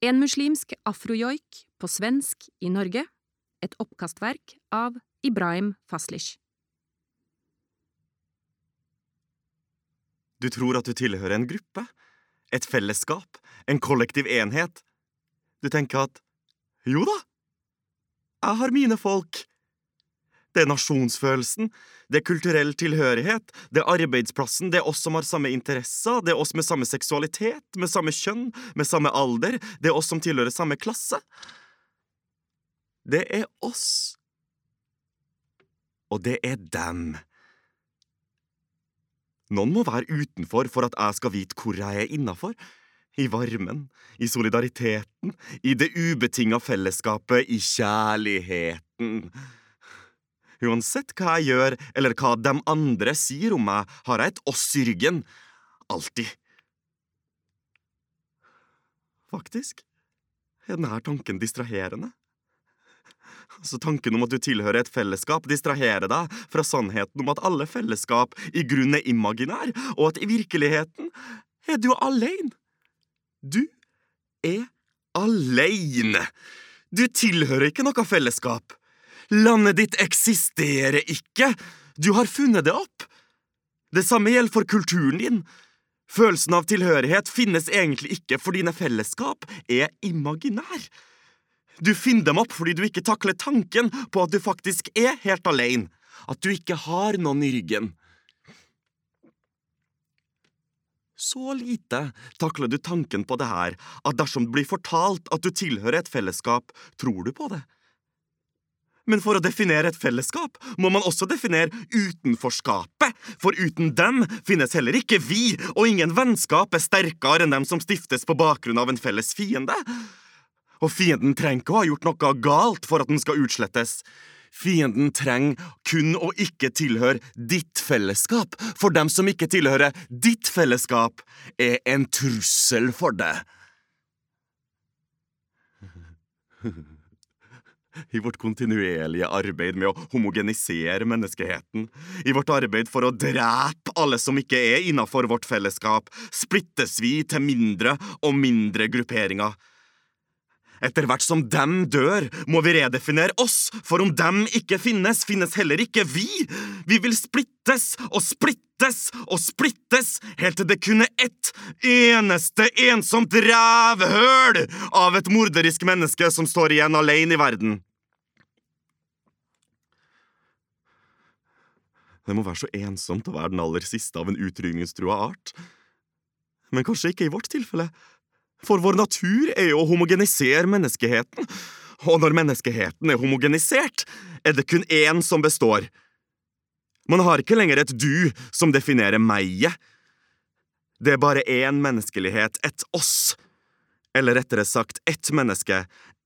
En muslimsk afrojoik på svensk i Norge, et oppkastverk av Ibrahim Faslish. Du tror at du tilhører en gruppe, et fellesskap, en kollektiv enhet. Du tenker at jo da, jeg har mine folk. Det er nasjonsfølelsen, det er kulturell tilhørighet, det er arbeidsplassen, det er oss som har samme interesser, det er oss med samme seksualitet, med samme kjønn, med samme alder, det er oss som tilhører samme klasse. Det er oss. Og det er dem. Noen må være utenfor for at jeg skal vite hvor jeg er innafor. I varmen, i solidariteten, i det ubetinga fellesskapet, i kjærligheten. Uansett hva jeg gjør, eller hva de andre sier om meg, har jeg et oss i ryggen. Alltid. Faktisk er denne tanken distraherende. Så tanken om at du tilhører et fellesskap, distraherer deg fra sannheten om at alle fellesskap i grunnen er imaginær, og at i virkeligheten er du alene. Du er aleine. Du tilhører ikke noe fellesskap. Landet ditt eksisterer ikke. Du har funnet det opp. Det samme gjelder for kulturen din. Følelsen av tilhørighet finnes egentlig ikke, for dine fellesskap er imaginær. Du finner dem opp fordi du ikke takler tanken på at du faktisk er helt alene, at du ikke har noen i ryggen. Så lite takler du tanken på det her at dersom det blir fortalt at du tilhører et fellesskap, tror du på det. Men for å definere et fellesskap må man også definere utenforskapet, for uten dem finnes heller ikke vi, og ingen vennskap er sterkere enn dem som stiftes på bakgrunn av en felles fiende. Og fienden trenger ikke å ha gjort noe galt for at den skal utslettes. Fienden trenger kun å ikke tilhøre ditt fellesskap, for dem som ikke tilhører ditt fellesskap, er en trussel for det. I vårt kontinuerlige arbeid med å homogenisere menneskeheten, i vårt arbeid for å drepe alle som ikke er innafor vårt fellesskap, splittes vi til mindre og mindre grupperinger. Etter hvert som dem dør, må vi redefinere oss, for om dem ikke finnes, finnes heller ikke vi. Vi vil splittes og splittes og splittes, helt til det kun er ett eneste ensomt rævhøl av et morderisk menneske som står igjen alene i verden. Det må være så ensomt å være den aller siste av en utrydningstrua art. Men kanskje ikke i vårt tilfelle. For vår natur er jo å homogenisere menneskeheten, og når menneskeheten er homogenisert, er det kun én som består. Man har ikke lenger et du som definerer meg. Det er bare én menneskelighet, et oss, eller rettere sagt ett menneske,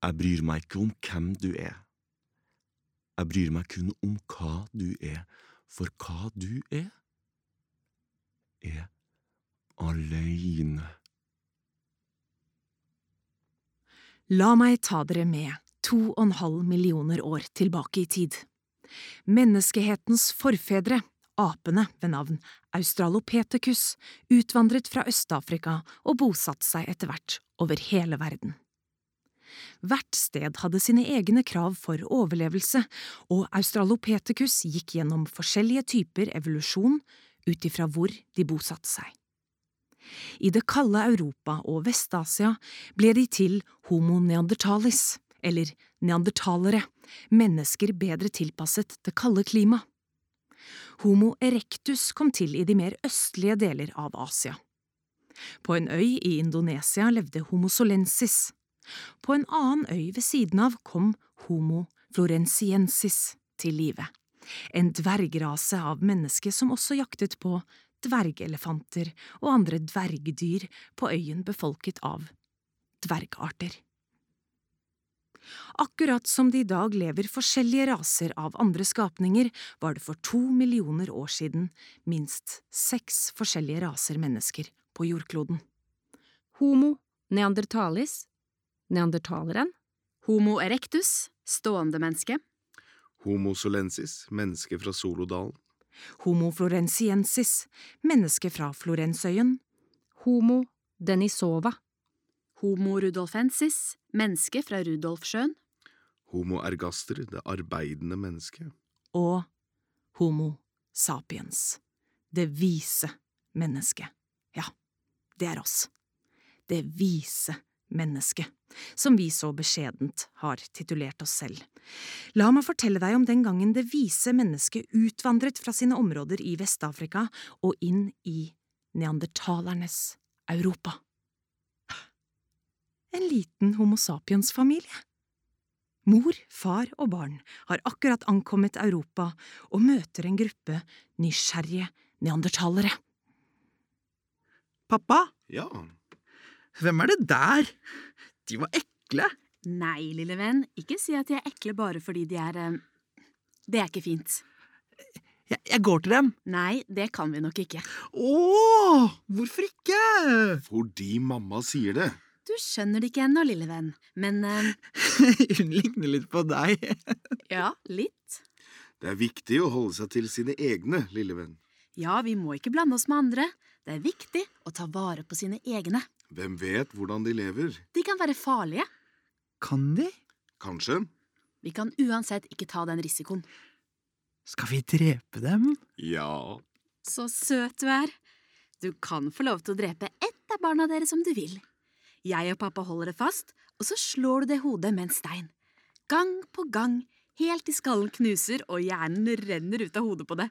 Jeg bryr meg ikke om hvem du er. Jeg bryr meg kun om hva du er, for hva du er, er aleine. La meg ta dere med to og en halv millioner år tilbake i tid. Menneskehetens forfedre, apene ved navn Australopithecus, utvandret fra Øst-Afrika og bosatte seg etter hvert over hele verden. Hvert sted hadde sine egne krav for overlevelse, og Australopithecus gikk gjennom forskjellige typer evolusjon ut ifra hvor de bosatte seg. I det kalde Europa og Vest-Asia ble de til homo neandertalis, eller neandertalere, mennesker bedre tilpasset det kalde klimaet. Homo erectus kom til i de mer østlige deler av Asia. På en øy i Indonesia levde homo solensis. På en annen øy ved siden av kom homo florensiensis til live, en dvergrase av mennesker som også jaktet på dvergelefanter og andre dvergdyr på øyen befolket av dvergarter. Akkurat som det i dag lever forskjellige raser av andre skapninger, var det for to millioner år siden minst seks forskjellige raser mennesker på jordkloden. Homo neandertalis, neandertaleren, Homo erectus, stående menneske. Homo solensis, menneske fra Solodalen. Homo florensiensis, menneske fra Florensøyen. homo denisova, Homo rudolfensis, menneske fra Rudolfsjøen. Homo ergaster, det arbeidende menneske. og Homo sapiens, det vise mennesket. Ja, det er oss. Det vise mennesket, som vi så beskjedent har titulert oss selv. La meg fortelle deg om den gangen det vise mennesket utvandret fra sine områder i Vest-Afrika og inn i neandertalernes Europa. En liten Homo sapiens-familie. Mor, far og barn har akkurat ankommet Europa og møter en gruppe nysgjerrige neandertalere. Pappa, Ja, hvem er det der? De var ekle. Nei, lille venn, ikke si at de er ekle bare fordi de er eh, Det er ikke fint. Jeg, jeg går til dem. Nei, det kan vi nok ikke. Å, hvorfor ikke? fordi mamma sier det. Du skjønner det ikke ennå, lille venn, men eh, Hun ligner litt på deg. ja, litt. Det er viktig å holde seg til sine egne, lille venn. Ja, vi må ikke blande oss med andre. Det er viktig å ta vare på sine egne. Hvem vet hvordan de lever? De kan være farlige. Kan de? Kanskje? Vi kan uansett ikke ta den risikoen. Skal vi drepe dem? Ja. Så søt du er. Du kan få lov til å drepe ett av barna deres om du vil. Jeg og pappa holder det fast, og så slår du det hodet med en stein. Gang på gang, helt til skallen knuser og hjernen renner ut av hodet på det.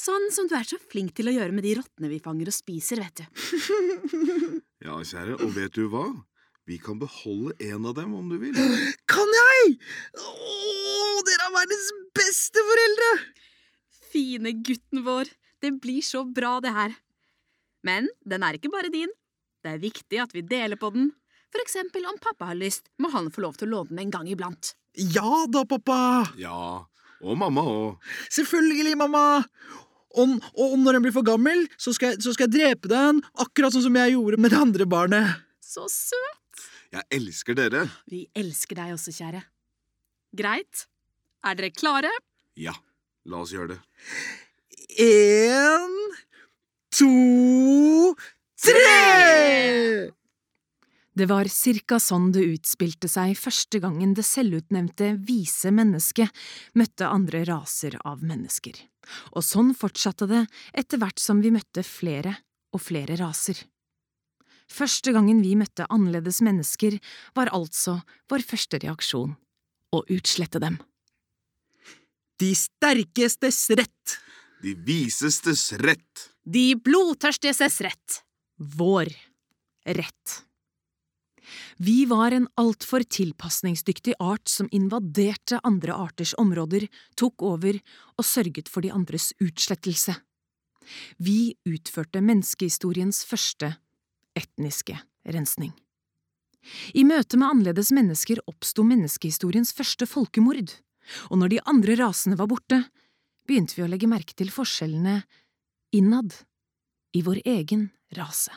Sånn som du er så flink til å gjøre med de rottene vi fanger og spiser, vet du. Ja, kjære, og vet du hva? Vi kan beholde en av dem om du vil. Kan jeg? Å, dere er verdens beste foreldre! Fine gutten vår, det blir så bra det her. Men den er ikke bare din. Det er viktig at vi deler på den. For eksempel om pappa har lyst, må han få lov til å låne den en gang iblant. Ja da, pappa. Ja, og mamma òg. Selvfølgelig, mamma. Og, og når den blir for gammel, så skal, jeg, så skal jeg drepe den, akkurat sånn som jeg gjorde med det andre barnet. Så søt! Jeg elsker dere. Vi elsker deg også, kjære. Greit. Er dere klare? Ja, la oss gjøre det. En, to, tre! Det var cirka sånn det utspilte seg første gangen det selvutnevnte vise mennesket møtte andre raser av mennesker, og sånn fortsatte det etter hvert som vi møtte flere og flere raser. Første gangen vi møtte annerledes mennesker, var altså vår første reaksjon å utslette dem. De sterkestes rett. De visestes rett. De blodtørstigses rett. Vår rett. Vi var en altfor tilpasningsdyktig art som invaderte andre arters områder, tok over og sørget for de andres utslettelse. Vi utførte menneskehistoriens første etniske rensning. I møte med annerledes mennesker oppsto menneskehistoriens første folkemord, og når de andre rasene var borte, begynte vi å legge merke til forskjellene innad i vår egen rase.